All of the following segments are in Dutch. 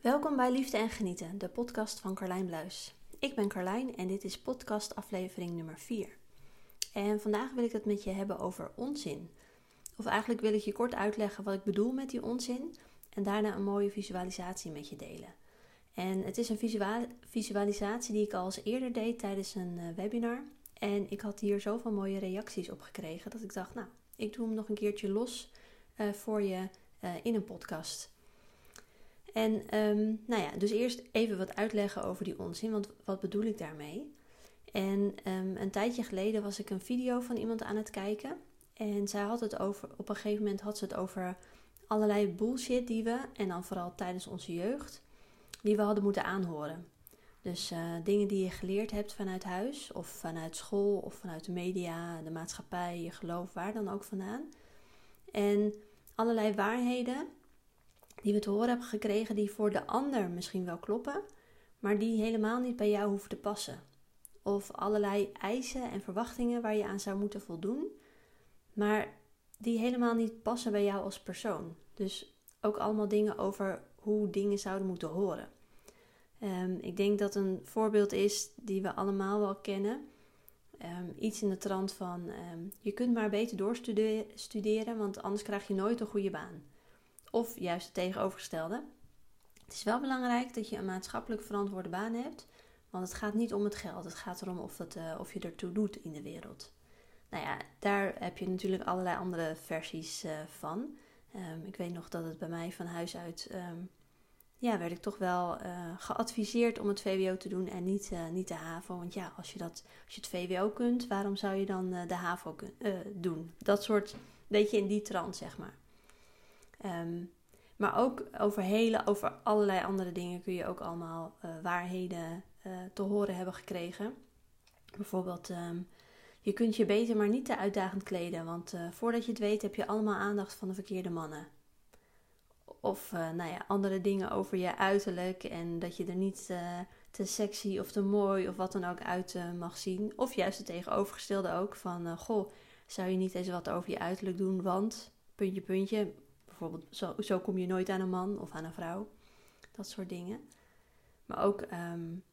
Welkom bij Liefde en Genieten, de podcast van Carlijn Bluis. Ik ben Carlijn en dit is podcast aflevering nummer 4. En vandaag wil ik het met je hebben over onzin. Of eigenlijk wil ik je kort uitleggen wat ik bedoel met die onzin en daarna een mooie visualisatie met je delen. En het is een visualisatie die ik al eens eerder deed tijdens een eh, webinar. En ik had hier zoveel mooie reacties op gekregen dat ik dacht, nou, ik doe hem nog een keertje los uh, voor je uh, in een podcast. En um, nou ja, dus eerst even wat uitleggen over die onzin, want wat bedoel ik daarmee? En um, een tijdje geleden was ik een video van iemand aan het kijken. En zij had het over, op een gegeven moment had ze het over allerlei bullshit die we, en dan vooral tijdens onze jeugd, die we hadden moeten aanhoren. Dus uh, dingen die je geleerd hebt vanuit huis, of vanuit school, of vanuit de media, de maatschappij, je geloof, waar dan ook vandaan. En allerlei waarheden die we te horen hebben gekregen die voor de ander misschien wel kloppen, maar die helemaal niet bij jou hoeven te passen. Of allerlei eisen en verwachtingen waar je aan zou moeten voldoen, maar die helemaal niet passen bij jou als persoon. Dus ook allemaal dingen over hoe dingen zouden moeten horen. Um, ik denk dat een voorbeeld is die we allemaal wel kennen. Um, iets in de trant van: um, je kunt maar beter doorstuderen, want anders krijg je nooit een goede baan. Of juist het tegenovergestelde. Het is wel belangrijk dat je een maatschappelijk verantwoorde baan hebt, want het gaat niet om het geld. Het gaat erom of, uh, of je ertoe doet in de wereld. Nou ja, daar heb je natuurlijk allerlei andere versies uh, van. Um, ik weet nog dat het bij mij van huis uit. Um, ja, werd ik toch wel uh, geadviseerd om het VWO te doen en niet, niet de HAVO. Want ja, als je, dat, als je het VWO kunt, waarom zou je dan de HAVO doen? Dat soort, beetje in die trant, zeg maar. Um, maar ook over, hele, over allerlei andere dingen kun je ook allemaal uh, waarheden uh, te horen hebben gekregen. Bijvoorbeeld, um, je kunt je beter maar niet te uitdagend kleden, want uh, voordat je het weet heb je allemaal aandacht van de verkeerde mannen. Of nou ja, andere dingen over je uiterlijk en dat je er niet te sexy of te mooi of wat dan ook uit mag zien. Of juist het tegenovergestelde ook van, goh, zou je niet eens wat over je uiterlijk doen, want, puntje, puntje, bijvoorbeeld, zo, zo kom je nooit aan een man of aan een vrouw. Dat soort dingen. Maar ook um,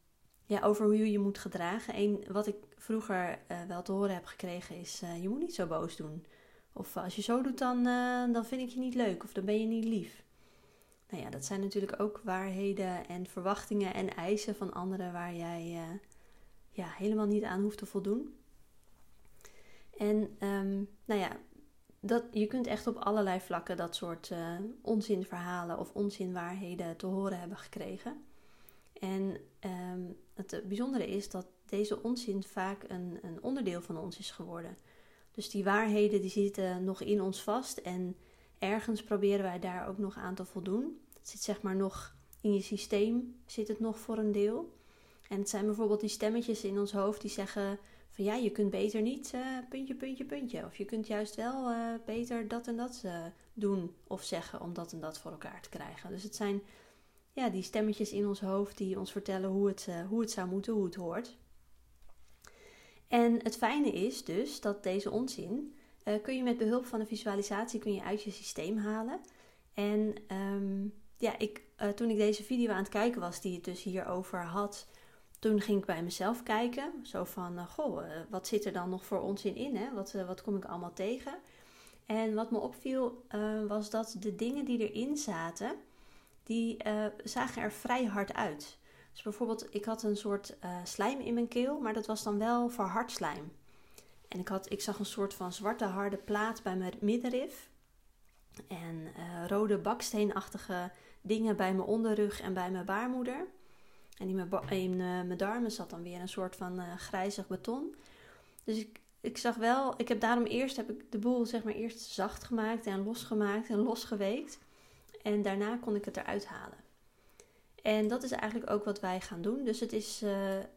ja, over hoe je je moet gedragen. Eén wat ik vroeger uh, wel te horen heb gekregen is: uh, je moet niet zo boos doen. Of als je zo doet, dan, dan vind ik je niet leuk of dan ben je niet lief. Nou ja, dat zijn natuurlijk ook waarheden en verwachtingen en eisen van anderen waar jij ja, helemaal niet aan hoeft te voldoen. En um, nou ja, dat, je kunt echt op allerlei vlakken dat soort uh, onzinverhalen of onzinwaarheden te horen hebben gekregen. En um, het bijzondere is dat deze onzin vaak een, een, onderdeel van ons is geworden. Dus die waarheden die zitten nog in ons vast en ergens proberen wij daar ook nog aan te voldoen. Het zit zeg maar nog in je systeem, zit het nog voor een deel. En het zijn bijvoorbeeld die stemmetjes in ons hoofd die zeggen van ja, je kunt beter niet uh, puntje, puntje, puntje. Of je kunt juist wel uh, beter dat en dat uh, doen of zeggen om dat en dat voor elkaar te krijgen. Dus het zijn ja, die stemmetjes in ons hoofd die ons vertellen hoe het, hoe het zou moeten, hoe het hoort. En het fijne is dus dat deze onzin kun je met behulp van een visualisatie kun je uit je systeem halen. En um, ja, ik, toen ik deze video aan het kijken was, die het dus hierover had, toen ging ik bij mezelf kijken. Zo van, uh, goh, uh, wat zit er dan nog voor onzin in? Hè? Wat, uh, wat kom ik allemaal tegen? En wat me opviel was dat de dingen die erin zaten, die zagen er vrij hard uit. Dus bijvoorbeeld, ik had een soort slijm in mijn keel, maar dat was dan wel verhard slijm. En ik, had, ik zag een soort van zwarte harde plaat bij mijn middenrif. En rode baksteenachtige dingen bij mijn onderrug en bij mijn baarmoeder. En in mijn, in, darmen zat dan weer een soort van uh, grijzig beton. Dus ik, ik zag wel, ik heb daarom eerst heb ik de boel zeg maar eerst zacht gemaakt en losgemaakt en losgeweekt. En daarna kon ik het eruit halen. En dat is eigenlijk ook wat wij gaan doen. Dus het is, uh,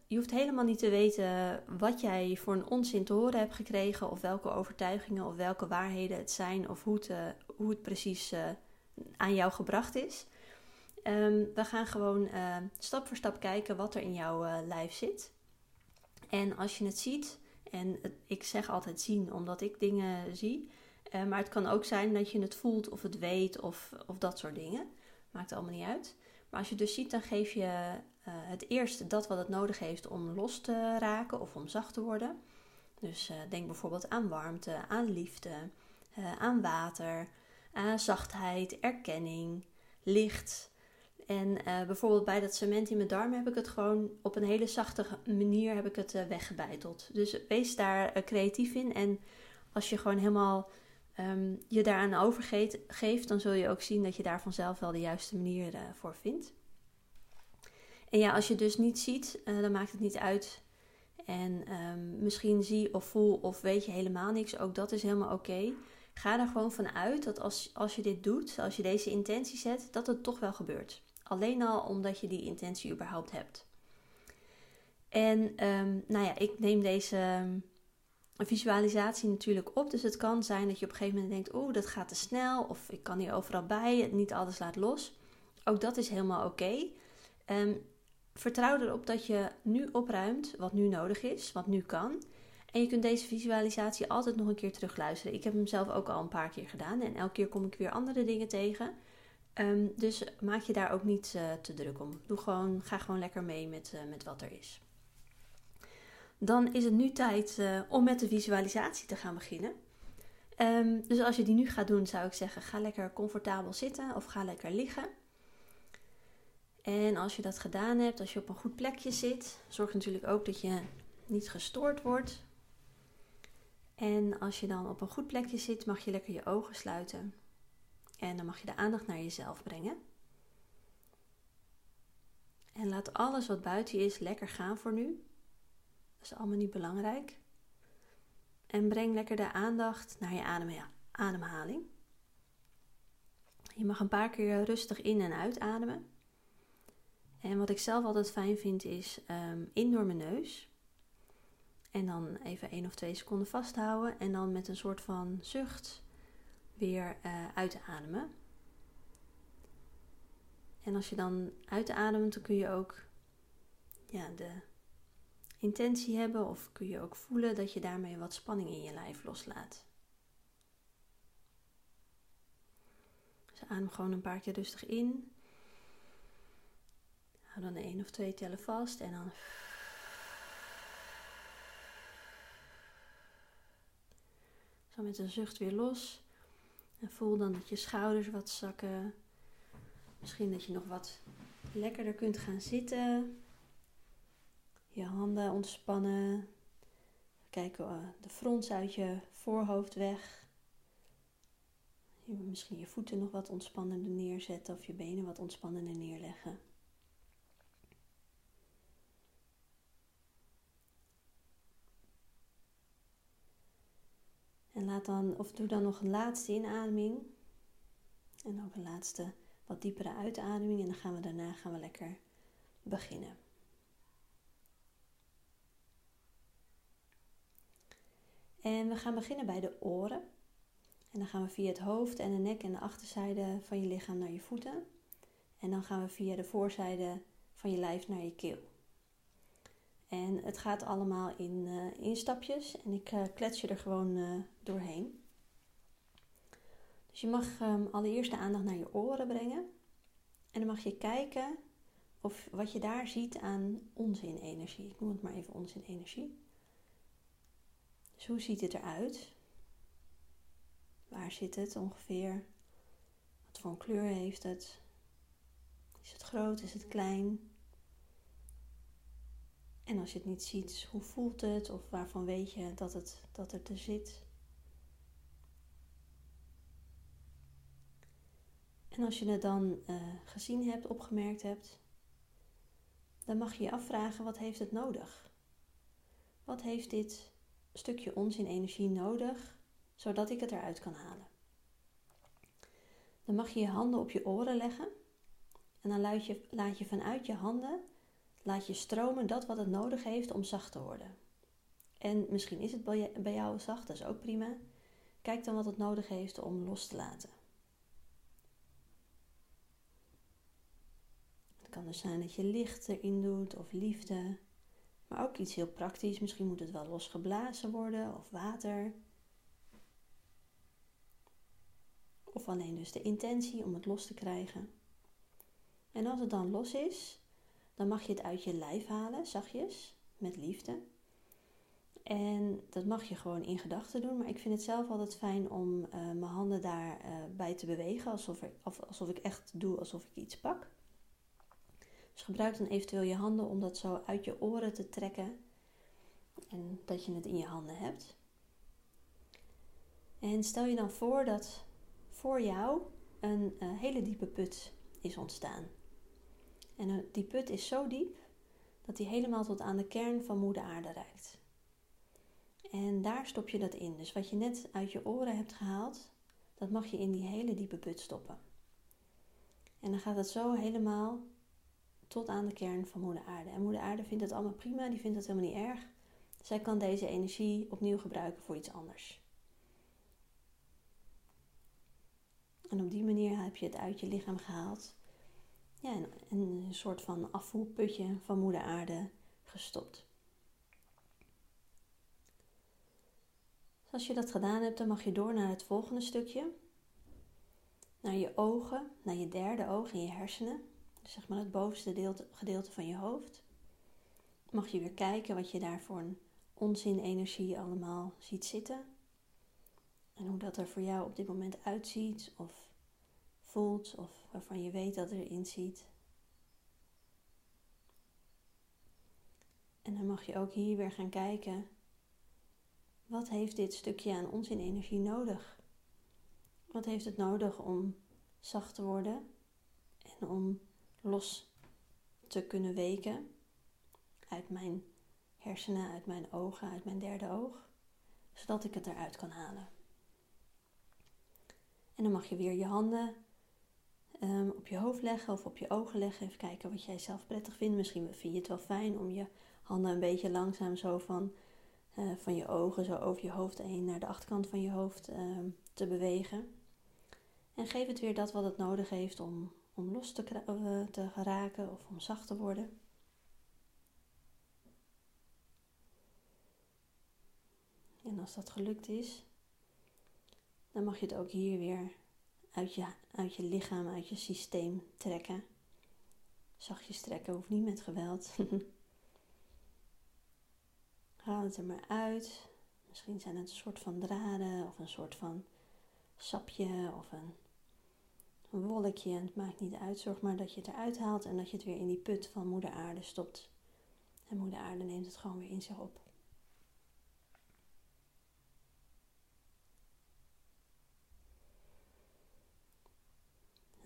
je hoeft helemaal niet te weten wat jij voor een onzin te horen hebt gekregen, of welke overtuigingen of welke waarheden het zijn, of hoe het, hoe het precies aan jou gebracht is. Um, we gaan gewoon uh, stap voor stap kijken wat er in jouw uh, lijf zit. En als je het ziet, en het, ik zeg altijd zien omdat ik dingen zie, uh, maar het kan ook zijn dat je het voelt of het weet of, of dat soort dingen. Maakt allemaal niet uit. Maar als je dus ziet, dan geef je uh, het eerste dat wat het nodig heeft om los te raken of om zacht te worden. Dus denk bijvoorbeeld aan warmte, aan liefde, aan water, aan zachtheid, erkenning, licht. En bijvoorbeeld bij dat cement in mijn darm heb ik het gewoon op een hele zachte manier heb ik het weggebeiteld. Dus wees daar creatief in. En als je gewoon helemaal um, je daaraan overgeeft, dan zul je ook zien dat je daar vanzelf wel de juiste manier uh, voor vindt. En ja, als je dus niet ziet, uh, dan maakt het niet uit. En um, misschien zie of voel of weet je helemaal niks, ook dat is helemaal oké. Ga er gewoon van uit dat als, als je dit doet, als je deze intentie zet, dat het toch wel gebeurt. Alleen al omdat je die intentie überhaupt hebt. En um, nou ja, ik neem deze een visualisatie natuurlijk op. Dus het kan zijn dat je op een gegeven moment denkt: oeh, dat gaat te snel. Of ik kan hier overal bij, niet alles laat los. Ook dat is helemaal oké. Ehm, vertrouw erop dat je nu opruimt wat nu nodig is, wat nu kan. En je kunt deze visualisatie altijd nog een keer terugluisteren. Ik heb hem zelf ook al een paar keer gedaan. En elke keer kom ik weer andere dingen tegen. Ehm, dus maak je daar ook niet uh, te druk om. Doe gewoon, ga gewoon lekker mee met, uh, met wat er is dan is het nu tijd uh, om met de visualisatie te gaan beginnen. Um, dus als je die nu gaat doen, zou ik zeggen: ga lekker comfortabel zitten of ga lekker liggen. En als je dat gedaan hebt, als je op een goed plekje zit, zorg natuurlijk ook dat je niet gestoord wordt. En als je dan op een goed plekje zit, mag je lekker je ogen sluiten. En dan mag je de aandacht naar jezelf brengen. En laat alles wat buiten je is lekker gaan voor nu. Dat is allemaal niet belangrijk. En breng lekker de aandacht naar je ademhaling. Je mag een paar keer rustig in en uitademen. En wat ik zelf altijd fijn vind is um, in door mijn neus. En dan even één of twee seconden vasthouden. En dan met een soort van zucht weer uh, uitademen. En als je dan uitademt, dan kun je ook ja, de intentie hebben of kun je ook voelen dat je daarmee wat spanning in je lijf loslaat. Dus adem gewoon een paar keer rustig in. Hou dan één of twee tellen vast en dan. Zo met een zucht weer los. En voel dan dat je schouders wat zakken. Misschien dat je nog wat lekkerder kunt gaan zitten. Je handen ontspannen. Kijken uh, de frons uit je voorhoofd weg. Misschien je voeten nog wat ontspannender neerzetten of je benen wat ontspannender neerleggen. Dan, of doe dan nog een laatste inademing. En ook een laatste wat diepere uitademing. En dan gaan we daarna gaan we lekker beginnen. En we gaan beginnen bij de oren. En dan gaan we via het hoofd en de nek en de achterzijde van je lichaam naar je voeten. En dan gaan we via de voorzijde van je lijf naar je keel. En het gaat allemaal in, uh, in stapjes en ik uh, klets je er gewoon uh, doorheen. Dus je mag um, allereerst de aandacht naar je oren brengen. En dan mag je kijken of wat je daar ziet aan onzinenergie. Ik noem het maar even onzinenergie. Dus hoe ziet het eruit? Waar zit het ongeveer? Wat voor een kleur heeft het? Is het groot? Is het klein? En als je het niet ziet, hoe voelt het? Of waarvan weet je dat het, dat het er zit? En als je het dan uh, gezien hebt, opgemerkt hebt, dan mag je je afvragen: wat heeft het nodig? Wat heeft dit stukje onzin energie nodig, zodat ik het eruit kan halen. Dan mag je je handen op je oren leggen en dan je, laat je vanuit je handen laat je stromen dat wat het nodig heeft om zacht te worden. En misschien is het bij jou zacht, dat is ook prima. Kijk dan wat het nodig heeft om los te laten. Het kan dus zijn dat je licht erin doet of liefde maar ook iets heel praktisch. Misschien moet het wel losgeblazen worden of water. Of alleen dus de intentie om het los te krijgen. En als het dan los is, dan mag je het uit je lijf halen, zachtjes, met liefde. En dat mag je gewoon in gedachten doen, maar ik vind het zelf altijd fijn om uh, mijn handen daarbij uh, bij te bewegen, alsof, er, alsof ik echt doe alsof ik iets pak. Dus gebruik dan eventueel je handen om dat zo uit je oren te trekken en dat je het in je handen hebt. En stel je dan voor dat voor jou een uh, hele diepe put is ontstaan. En die put is zo diep dat die helemaal tot aan de kern van moeder aarde reikt. En daar stop je dat in. Dus wat je net uit je oren hebt gehaald, dat mag je in die hele diepe put stoppen. En dan gaat het zo helemaal tot aan de kern van moeder aarde. En moeder aarde vindt het allemaal prima, die vindt het helemaal niet erg. Zij kan deze energie opnieuw gebruiken voor iets anders. En op die manier heb je het uit je lichaam gehaald. Ja, en een soort van afvoerputje van moeder aarde gestopt. Dus als je dat gedaan hebt, dan mag je door naar het volgende stukje. Naar je ogen, naar je derde oog in je hersenen. Dus zeg maar het bovenste gedeelte van je hoofd. Mag je weer kijken wat je daar voor een onzin-energie allemaal ziet zitten. En hoe dat er voor jou op dit moment uitziet of voelt of waarvan je weet dat er erin ziet. En dan mag je ook hier weer gaan kijken. Wat heeft dit stukje aan onzin-energie nodig? Wat heeft het nodig om zacht te worden en om los te kunnen weken uit mijn hersenen, uit mijn ogen, uit mijn derde oog, zodat ik het eruit kan halen. En dan mag je weer je handen um, op je hoofd leggen of op je ogen leggen. Even kijken wat jij zelf prettig vindt. Misschien vind je het wel fijn om je handen een beetje langzaam zo van, uh, van je ogen, zo over je hoofd heen naar de achterkant van je hoofd um, te bewegen. En geef het weer dat wat het nodig heeft om, om los te, uh, te geraken of om zacht te worden. En als dat gelukt is, dan mag je het ook hier weer uit je, uit je lichaam, uit je systeem trekken. Zachtjes trekken, hoeft niet met geweld. Haal het er maar uit. Misschien zijn het een soort van draden of een soort van sapje of een, een wolkje. Het maakt niet uit. Zorg maar dat je het eruit haalt en dat je het weer in die put van moeder aarde stopt. En moeder aarde neemt het gewoon weer in zich op.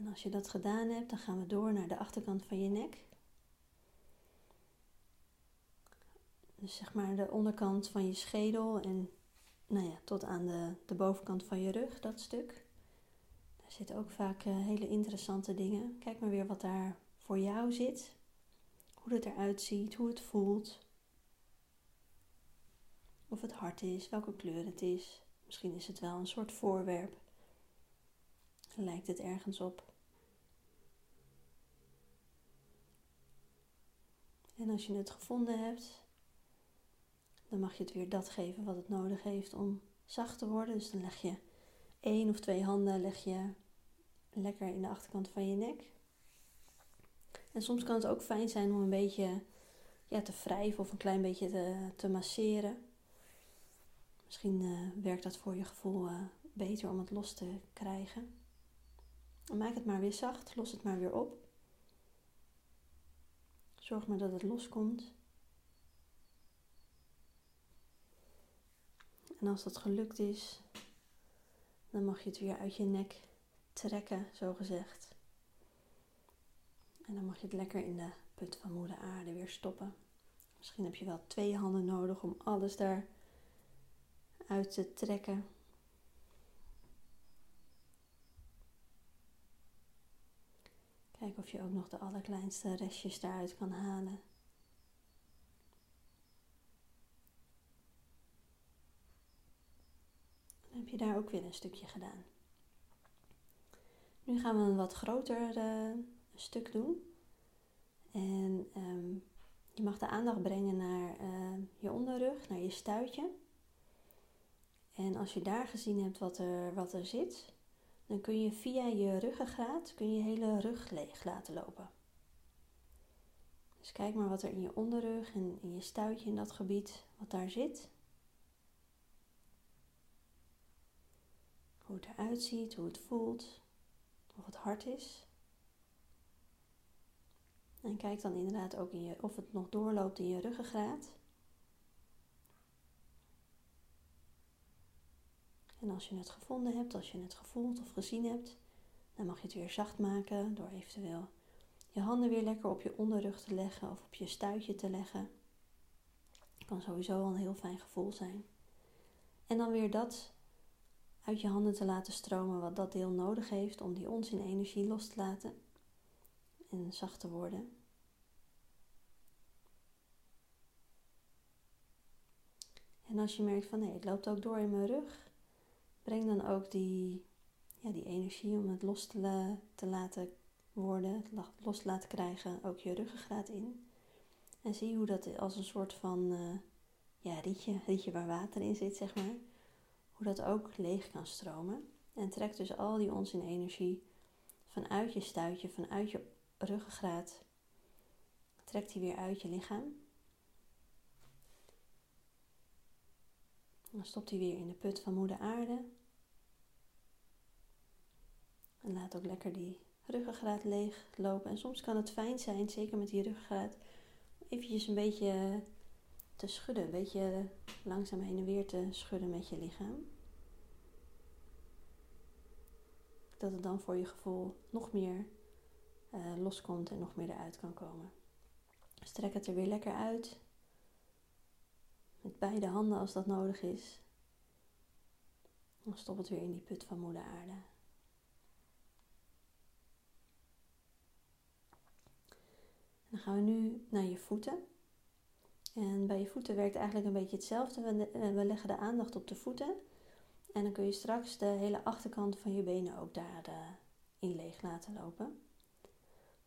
En als je dat gedaan hebt, dan gaan we door naar de achterkant van je nek. Dus zeg maar de onderkant van je schedel en nou ja, tot aan de, de bovenkant van je rug, dat stuk. Daar zitten ook vaak uh, hele interessante dingen. Kijk maar weer wat daar voor jou zit. Hoe het eruit ziet, hoe het voelt. Of het hard is, welke kleur het is. Misschien is het wel een soort voorwerp. Lijkt het ergens op? En als je het gevonden hebt, dan mag je het weer dat geven wat het nodig heeft om zacht te worden. Dus dan leg je één of twee handen leg je lekker in de achterkant van je nek. En soms kan het ook fijn zijn om een beetje ja, te wrijven of een klein beetje te, te masseren. Misschien uh, werkt dat voor je gevoel uh, beter om het los te krijgen. Maak het maar weer zacht, los het maar weer op. Zorg maar dat het loskomt. En als dat gelukt is, dan mag je het weer uit je nek trekken, zo gezegd. En dan mag je het lekker in de put van moeder aarde weer stoppen. Misschien heb je wel twee handen nodig om alles daar uit te trekken. Kijk of je ook nog de allerkleinste restjes daaruit kan halen. Dan heb je daar ook weer een stukje gedaan. Nu gaan we een wat groter uh, stuk doen. En um, je mag de aandacht brengen naar uh, je onderrug, naar je stuitje. En als je daar gezien hebt wat er, wat er zit, dan kun je via je ruggengraat kun je hele rug leeg laten lopen. Dus kijk maar wat er in je onderrug en in je stuitje in dat gebied, wat daar zit. Hoe het eruit ziet, hoe het voelt, of het hard is. En kijk dan inderdaad ook in je, of het nog doorloopt in je ruggengraat. En als je het gevonden hebt, als je het gevoeld of gezien hebt, dan mag je het weer zacht maken door eventueel je handen weer lekker op je onderrug te leggen of op je stuitje te leggen. Kan sowieso al een heel fijn gevoel zijn. En dan weer dat uit je handen te laten stromen wat dat deel nodig heeft om die onzin energie los te laten en zacht te worden. En als je merkt van nee, het loopt ook door in mijn rug, breng dan ook die, ja, die energie om het los te, te laten worden, los te laten krijgen, ook je ruggengraat in. En zie hoe dat als een soort van uh, ja, rietje, rietje waar water in zit, zeg maar, hoe dat ook leeg kan stromen. En trek dus al die onzin energie vanuit je stuitje, vanuit je ruggengraat, trek die weer uit je lichaam. Dan stopt hij weer in de put van moeder aarde. En laat ook lekker die ruggengraat leeg lopen. En soms kan het fijn zijn, zeker met die ruggengraat, eventjes een beetje te schudden. Een beetje langzaam heen en weer te schudden met je lichaam. Dat het dan voor je gevoel nog meer uh, loskomt en nog meer eruit kan komen. Strek het er weer lekker uit. Met beide handen als dat nodig is. Dan stop het weer in die put van moeder aarde. Dan gaan we nu naar je voeten. En bij je voeten werkt eigenlijk een beetje hetzelfde. We, eh, leggen de aandacht op de voeten. En dan kun je straks de hele achterkant van je benen ook daarin uh, leeg laten lopen.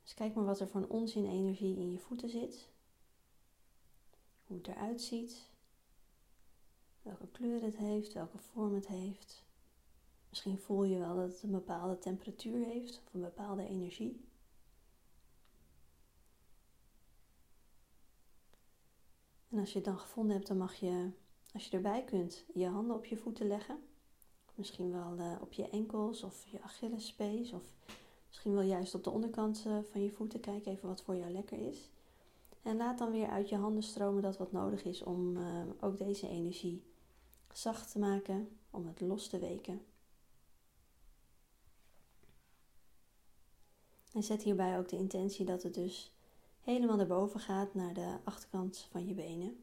Dus kijk maar wat er voor onzin energie in je voeten zit. Hoe het eruit ziet. Welke kleur het heeft, welke vorm het heeft. Misschien voel je wel dat het een bepaalde temperatuur heeft of een bepaalde energie. En als je het dan gevonden hebt, dan mag je, als je erbij kunt, je handen op je voeten leggen. Misschien wel uh, op je enkels of je Achillespees of misschien wel juist op de onderkant uh, van je voeten. Kijk even wat voor jou lekker is. En laat dan weer uit je handen stromen dat wat nodig is om uh, ook deze energie zacht te maken, om het los te weken. En zet hierbij ook de intentie dat het dus helemaal naar boven gaat naar de achterkant van je benen.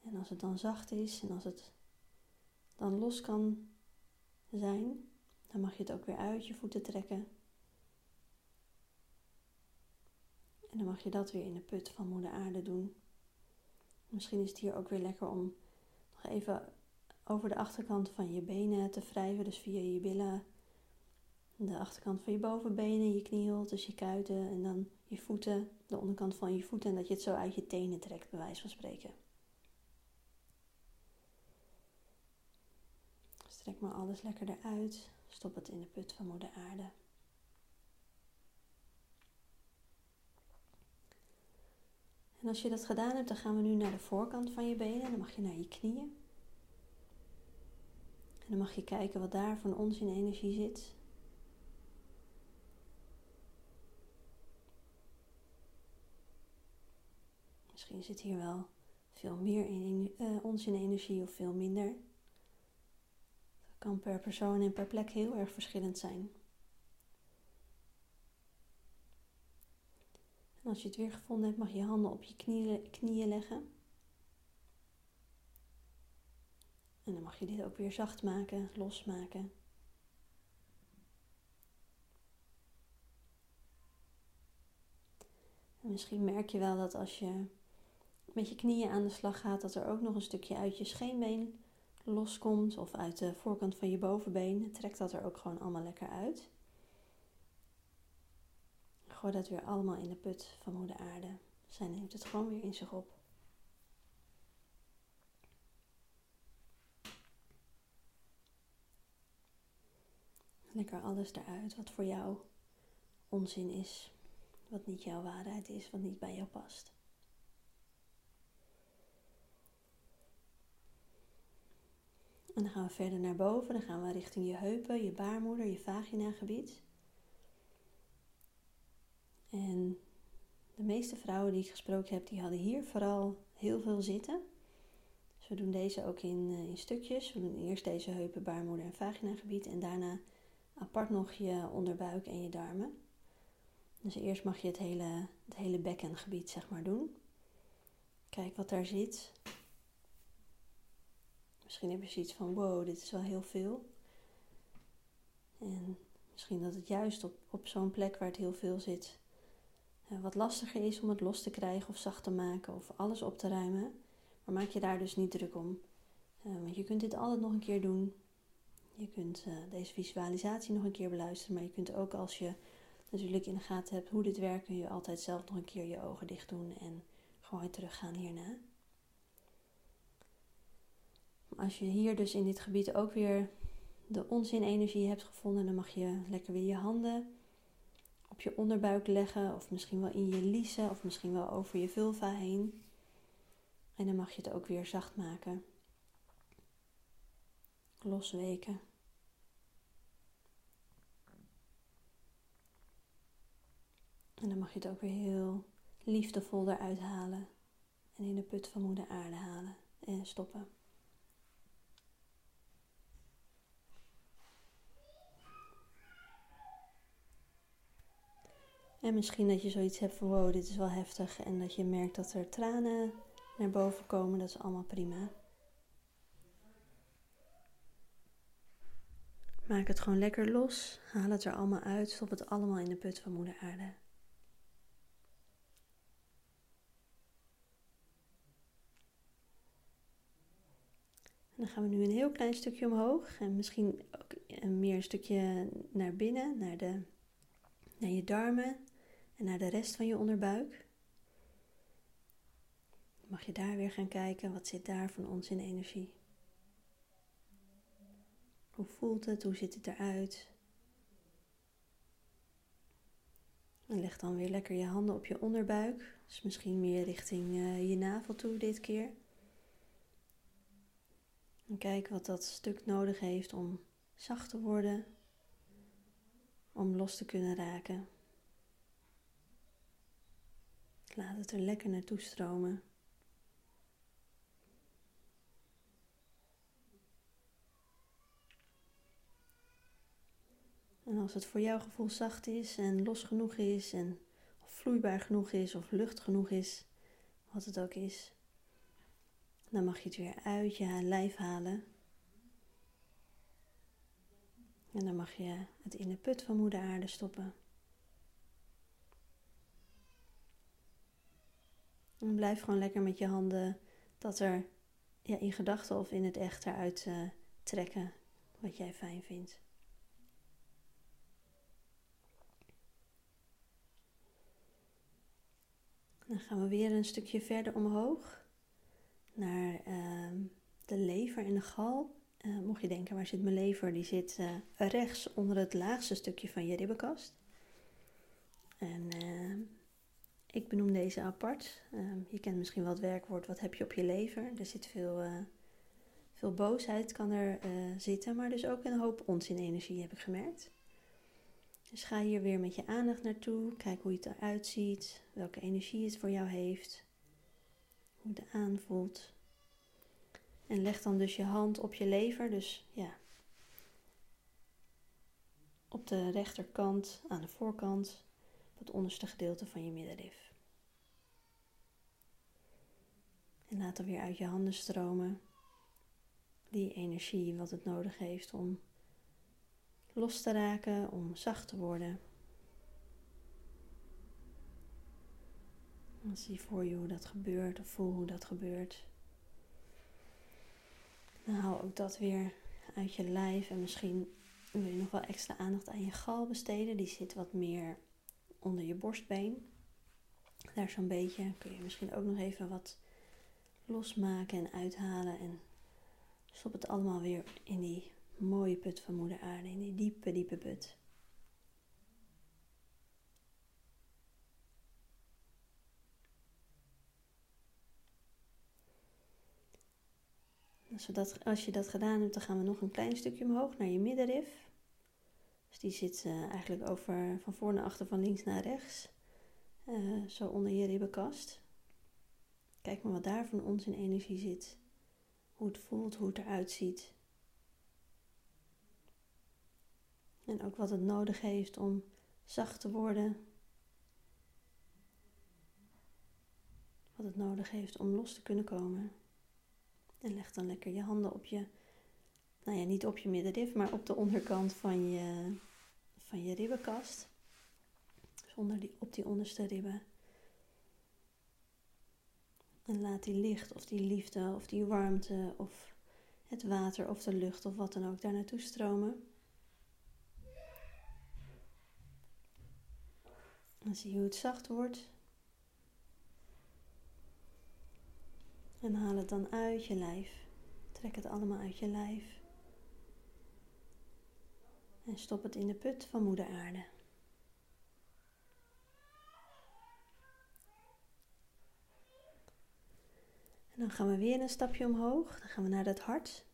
En als het dan zacht is en als het dan los kan zijn, dan mag je het ook weer uit je voeten trekken. En dan mag je dat weer in de put van moeder aarde doen. Misschien is het hier ook weer lekker om nog even over de achterkant van je benen te wrijven. Dus via je billen, de achterkant van je bovenbenen, je knieholtes, je kuiten en dan je voeten, de onderkant van je voeten. En dat je het zo uit je tenen trekt, bij wijze van spreken. Strek maar alles lekker eruit. Stop het in de put van moeder aarde. En als je dat gedaan hebt, dan gaan we nu naar de voorkant van je benen. Dan mag je naar je knieën. En dan mag je kijken wat daar van ons in energie zit. Misschien zit hier wel veel meer in, ons in energie of veel minder. Dat kan per persoon en per plek heel erg verschillend zijn. En als je het weer gevonden hebt, mag je handen op je knieën, knieën leggen. En dan mag je dit ook weer zacht maken, losmaken. En misschien merk je wel dat als je met je knieën aan de slag gaat, dat er ook nog een stukje uit je scheenbeen loskomt of uit de voorkant van je bovenbeen. Trek dat er ook gewoon allemaal lekker uit gooi dat weer allemaal in de put van moeder aarde. Zij neemt het gewoon weer in zich op. Lekker alles eruit wat voor jou onzin is, wat niet jouw waarheid is, wat niet bij jou past. En dan gaan we verder naar boven. Dan gaan we richting je heupen, je baarmoeder, je vagina gebied. En de meeste vrouwen die ik gesproken heb, die hadden hier vooral heel veel zitten. Dus we doen deze ook in, eh, in stukjes. We doen eerst deze heupen, baarmoeder en vaginagebied. En daarna apart nog je onderbuik en je darmen. Dus eerst mag je het hele, het hele bekkengebied zeg maar doen. Kijk wat daar zit. Misschien heb je zoiets van, wow, dit is wel heel veel. En misschien dat het juist op, op zo'n plek waar het heel veel zit, wat lastiger is om het los te krijgen of zacht te maken of alles op te ruimen. Maar maak je daar dus niet druk om. Uh, want je kunt dit altijd nog een keer doen. Je kunt uh, deze visualisatie nog een keer beluisteren. Maar je kunt ook als je natuurlijk in de gaten hebt hoe dit werkt, kun je altijd zelf nog een keer je ogen dicht doen en gewoon teruggaan hierna. Als je hier dus in dit gebied ook weer de onzinenergie hebt gevonden, dan mag je lekker weer je handen je onderbuik leggen, of misschien wel in je liezen, of misschien wel over je vulva heen. En dan mag je het ook weer zacht maken. Losweken. En dan mag je het ook weer heel liefdevol eruit halen. En in de put van moeder aarde halen en stoppen. En misschien dat je zoiets hebt van wow, dit is wel heftig. En dat je merkt dat er tranen naar boven komen. Dat is allemaal prima. Maak het gewoon lekker los. Haal het er allemaal uit. Stop het allemaal in de put van moeder aarde. En dan gaan we nu een heel klein stukje omhoog. En misschien ook meer een stukje naar binnen, naar, de, naar je darmen en naar de rest van je onderbuik. Mag je daar weer gaan kijken, wat zit daar van ons in energie? Hoe voelt het? Hoe ziet het eruit? En leg dan weer lekker je handen op je onderbuik. Dus misschien meer richting uh, je navel toe dit keer. En kijk wat dat stuk nodig heeft om zacht te worden, om los te kunnen raken. Laat het er lekker naartoe stromen. En als het voor jouw gevoel zacht is en los genoeg is en vloeibaar genoeg is of lucht genoeg is, wat het ook is, dan mag je het weer uit je lijf halen. En dan mag je het in de put van moeder aarde stoppen. En blijf gewoon lekker met je handen dat er ja, in gedachten of in het echt eruit uh, trekken wat jij fijn vindt. Dan gaan we weer een stukje verder omhoog naar uh, de lever en de gal. Uh, mocht je denken, waar zit mijn lever? Die zit uh, rechts onder het laagste stukje van je ribbenkast. En ik benoem deze apart. Ehm, je kent misschien wel het werkwoord wat heb je op je lever. Er zit veel, uh, veel boosheid kan er uh, zitten, maar dus ook een hoop onzinenergie heb ik gemerkt. Dus ga hier weer met je aandacht naartoe. Kijk hoe het eruit ziet, welke energie het voor jou heeft, hoe het aanvoelt. En leg dan dus je hand op je lever, dus ja, op de rechterkant, aan de voorkant het onderste gedeelte van je middenrif. En laat dan weer uit je handen stromen die energie wat het nodig heeft om los te raken, om zacht te worden. En zie voor je hoe dat gebeurt of voel hoe dat gebeurt. Dan haal ook dat weer uit je lijf en misschien wil je nog wel extra aandacht aan je gal besteden. Die zit wat meer onder je borstbeen. Daar zo'n beetje kun je misschien ook nog even wat losmaken en uithalen. En stop het allemaal weer in die mooie put van moeder aarde, in die diepe, diepe put. Als, dat, als je dat gedaan hebt, dan gaan we nog een klein stukje omhoog naar je middenrif. Dus die zit uh, eigenlijk over van voor naar achter, van links naar rechts. Uh, zo onder je ribbenkast. Kijk maar wat daar van ons in energie zit. Hoe het voelt, hoe het eruit ziet. En ook wat het nodig heeft om zacht te worden. Wat het nodig heeft om los te kunnen komen. En leg dan lekker je handen op je, nou ja, niet op je middenrif, maar op de onderkant van je, van je ribbenkast. Zonder die, op die onderste ribben. En laat die licht of die liefde of die warmte of het water of de lucht of wat dan ook daar naartoe stromen. Dan zie hoe het zacht wordt. En haal het dan uit je lijf. Trek het allemaal uit je lijf. En stop het in de put van Moeder Aarde. En dan gaan we weer een stapje omhoog. Dan gaan we naar het hart.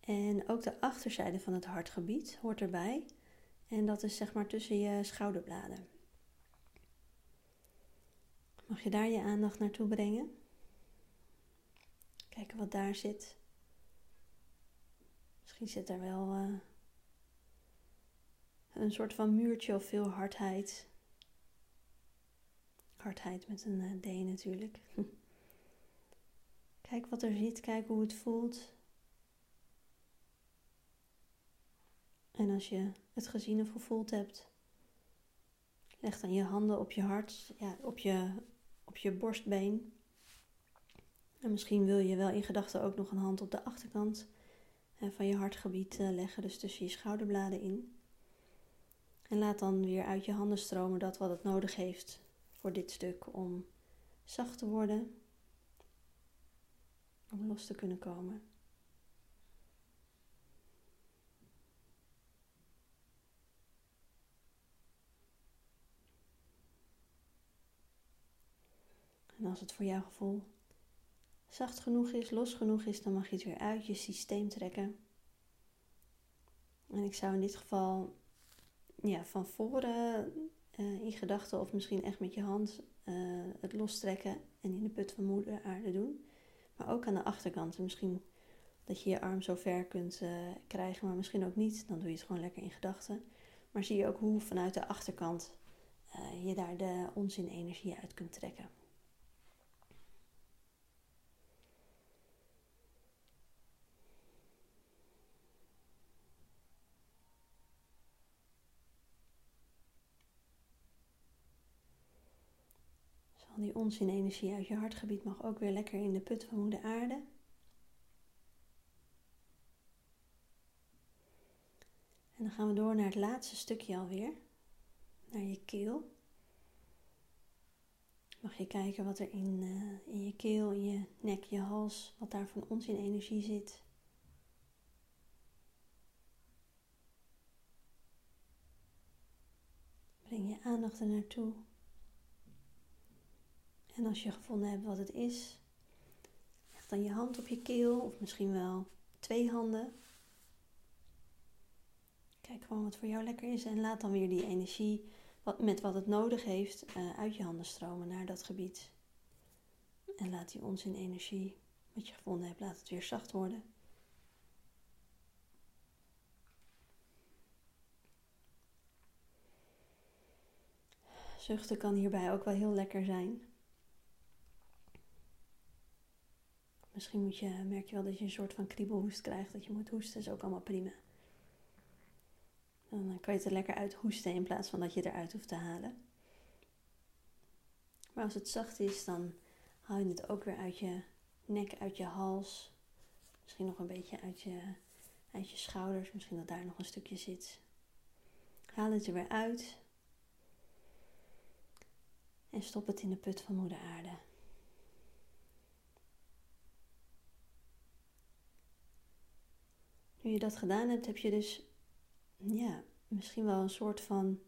En ook de achterzijde van het hartgebied hoort erbij. En dat is zeg maar tussen je schouderbladen. Mag je daar je aandacht naartoe brengen? Kijken wat daar zit. Misschien zit er wel uh, een soort van muurtje of veel hardheid. Hardheid met een uh, D natuurlijk. kijk wat er zit, kijk hoe het voelt. En als je het gezien of gevoeld hebt, leg dan je handen op je hart, ja, op, je, op je borstbeen. En misschien wil je wel in gedachten ook nog een hand op de achterkant eh, van je hartgebied eh, leggen, dus tussen je schouderbladen in. En laat dan weer uit je handen stromen dat wat het nodig heeft voor dit stuk om zacht te worden, om los te kunnen komen. En als het voor jouw gevoel zacht genoeg is, los genoeg is, dan mag je het weer uit je systeem trekken. En ik zou in dit geval ja, van voren uh, in gedachten of misschien echt met je hand uh, het lostrekken en in de put van moeder aarde doen. Maar ook aan de achterkant. Misschien dat je je arm zo ver kunt uh, krijgen, maar misschien ook niet. Dan doe je het gewoon lekker in gedachten. Maar zie je ook hoe vanuit de achterkant je daar de onzin energie uit kunt trekken. Die onzin-energie uit je hartgebied mag ook weer lekker in de put van moeder aarde. En dan gaan we door naar het laatste stukje alweer. Naar je keel. Mag je kijken wat er in, uh, in je keel, in je nek, je hals, wat daar van onzin-energie zit. Breng je aandacht er naartoe. En als je gevonden hebt wat het is, leg dan je hand op je keel of misschien wel twee handen. Kijk gewoon wat voor jou lekker is en laat dan weer die energie met wat het nodig heeft uh, uit je handen stromen naar dat gebied. En laat die onzin energie wat je gevonden hebt, laat het weer zacht worden. Zuchten kan hierbij ook wel heel lekker zijn. Misschien je, merk je wel dat je een soort van kriebelhoest krijgt, dat je moet hoesten, is ook allemaal prima. Dan kan je het er lekker uit hoesten in plaats van dat je eruit hoeft te halen. Maar als het zacht is, dan haal je het ook weer uit je nek, uit je hals. Misschien nog een beetje uit je, uit je schouders, misschien dat daar nog een stukje zit. Haal het er weer uit. En stop het in de put van moeder aarde. Nu je dat gedaan hebt, heb je dus ja, misschien wel een soort van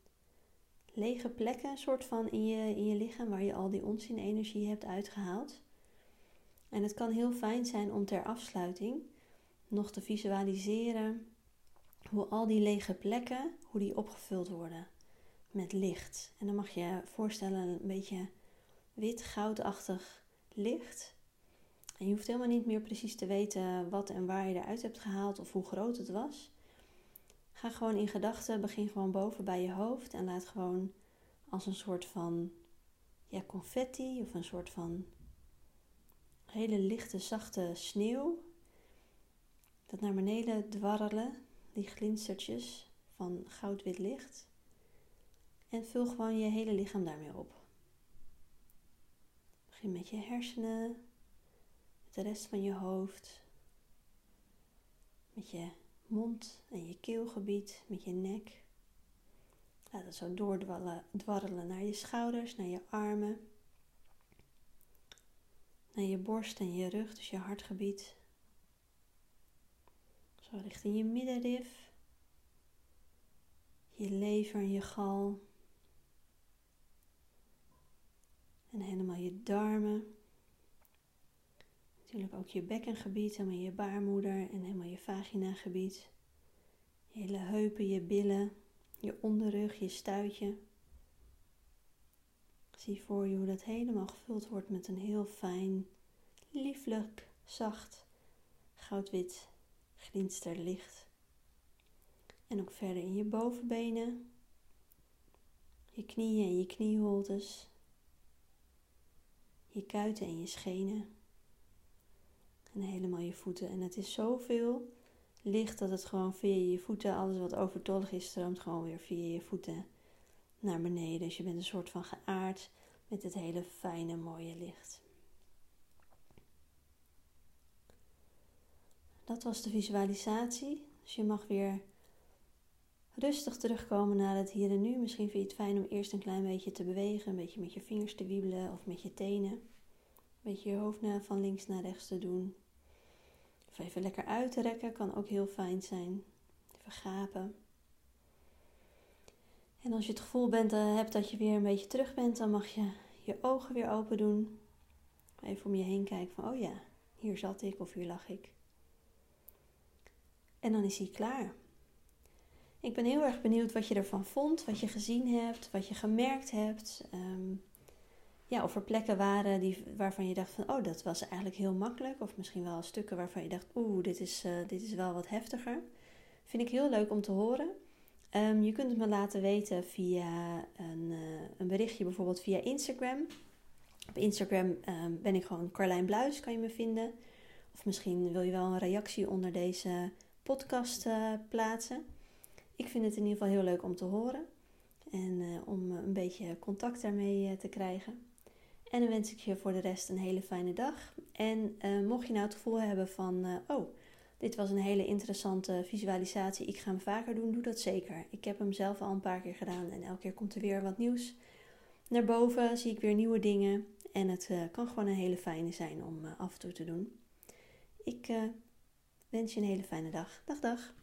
lege plekken, een soort van in je, in je lichaam waar je al die onzin-energie hebt uitgehaald. En het kan heel fijn zijn om ter afsluiting nog te visualiseren hoe al die lege plekken, hoe die opgevuld worden met licht. En dan mag je voorstellen een beetje wit, goudachtig licht. En je hoeft helemaal niet meer precies te weten wat en waar je eruit hebt gehaald of hoe groot het was. Ga gewoon in gedachten, begin gewoon boven bij je hoofd en laat gewoon als een soort van ja, confetti of een soort van hele lichte, zachte sneeuw. Dat naar beneden dwarrelen, die glinstertjes van goudwit licht. En vul gewoon je hele lichaam daarmee op. Begin met je hersenen, de rest van je hoofd, met je mond en je keelgebied, met je nek. Laat het zo doordwarrelen naar je schouders, naar je armen, naar je borst en je rug, dus je hartgebied. Zo richting je middenrif, je lever en je gal. En helemaal je darmen. Natuurlijk ook je bekkengebied, helemaal je baarmoeder en helemaal je vaginagebied. Je hele heupen, je billen, je onderrug, je stuitje. Zie voor je hoe dat helemaal gevuld wordt met een heel fijn, lieflijk, zacht, goudwit glinsterlicht. En ook verder in je bovenbenen, je knieën en je knieholtes, je kuiten en je schenen. En helemaal je voeten. En het is zoveel licht dat het gewoon via je voeten, alles wat overtollig is, stroomt gewoon weer via je voeten naar beneden. Dus je bent een soort van geaard met het hele fijne, mooie licht. Dat was de visualisatie. Dus je mag weer rustig terugkomen naar het hier en nu. Misschien vind je het fijn om eerst een klein beetje te bewegen, een beetje met je vingers te wiebelen of met je tenen. Een beetje je hoofd van links naar rechts te doen. Of even lekker uit te rekken kan ook heel fijn zijn. Even gapen. En als je het gevoel bent, uh, hebt dat je weer een beetje terug bent, dan mag je je ogen weer open doen. Even om je heen kijken van, oh ja, hier zat ik of hier lag ik. En dan is hij klaar. Ik ben heel erg benieuwd wat je ervan vond, wat je gezien hebt, wat je gemerkt hebt. Um, ja, of er plekken waren die, waarvan je dacht van, oh, dat was eigenlijk heel makkelijk. Of misschien wel stukken waarvan je dacht, oeh, dit is, uh, dit is wel wat heftiger. Vind ik heel leuk om te horen. Um, je kunt het me laten weten via een, uh, een berichtje, bijvoorbeeld via Instagram. Op Instagram um, ben ik gewoon Carlijn Bluis, kan je me vinden. Of misschien wil je wel een reactie onder deze podcast uh, plaatsen. Ik vind het in ieder geval heel leuk om te horen en om een beetje contact daarmee te krijgen. En dan wens ik je voor de rest een hele fijne dag. En uh, mocht je nou het gevoel hebben van, uh, oh, dit was een hele interessante visualisatie, ik ga hem vaker doen, doe dat zeker. Ik heb hem zelf al een paar keer gedaan en elke keer komt er weer wat nieuws naar boven, zie ik weer nieuwe dingen. En het uh, kan gewoon een hele fijne zijn om af en toe te doen. Ik wens je een hele fijne dag. Dag, dag.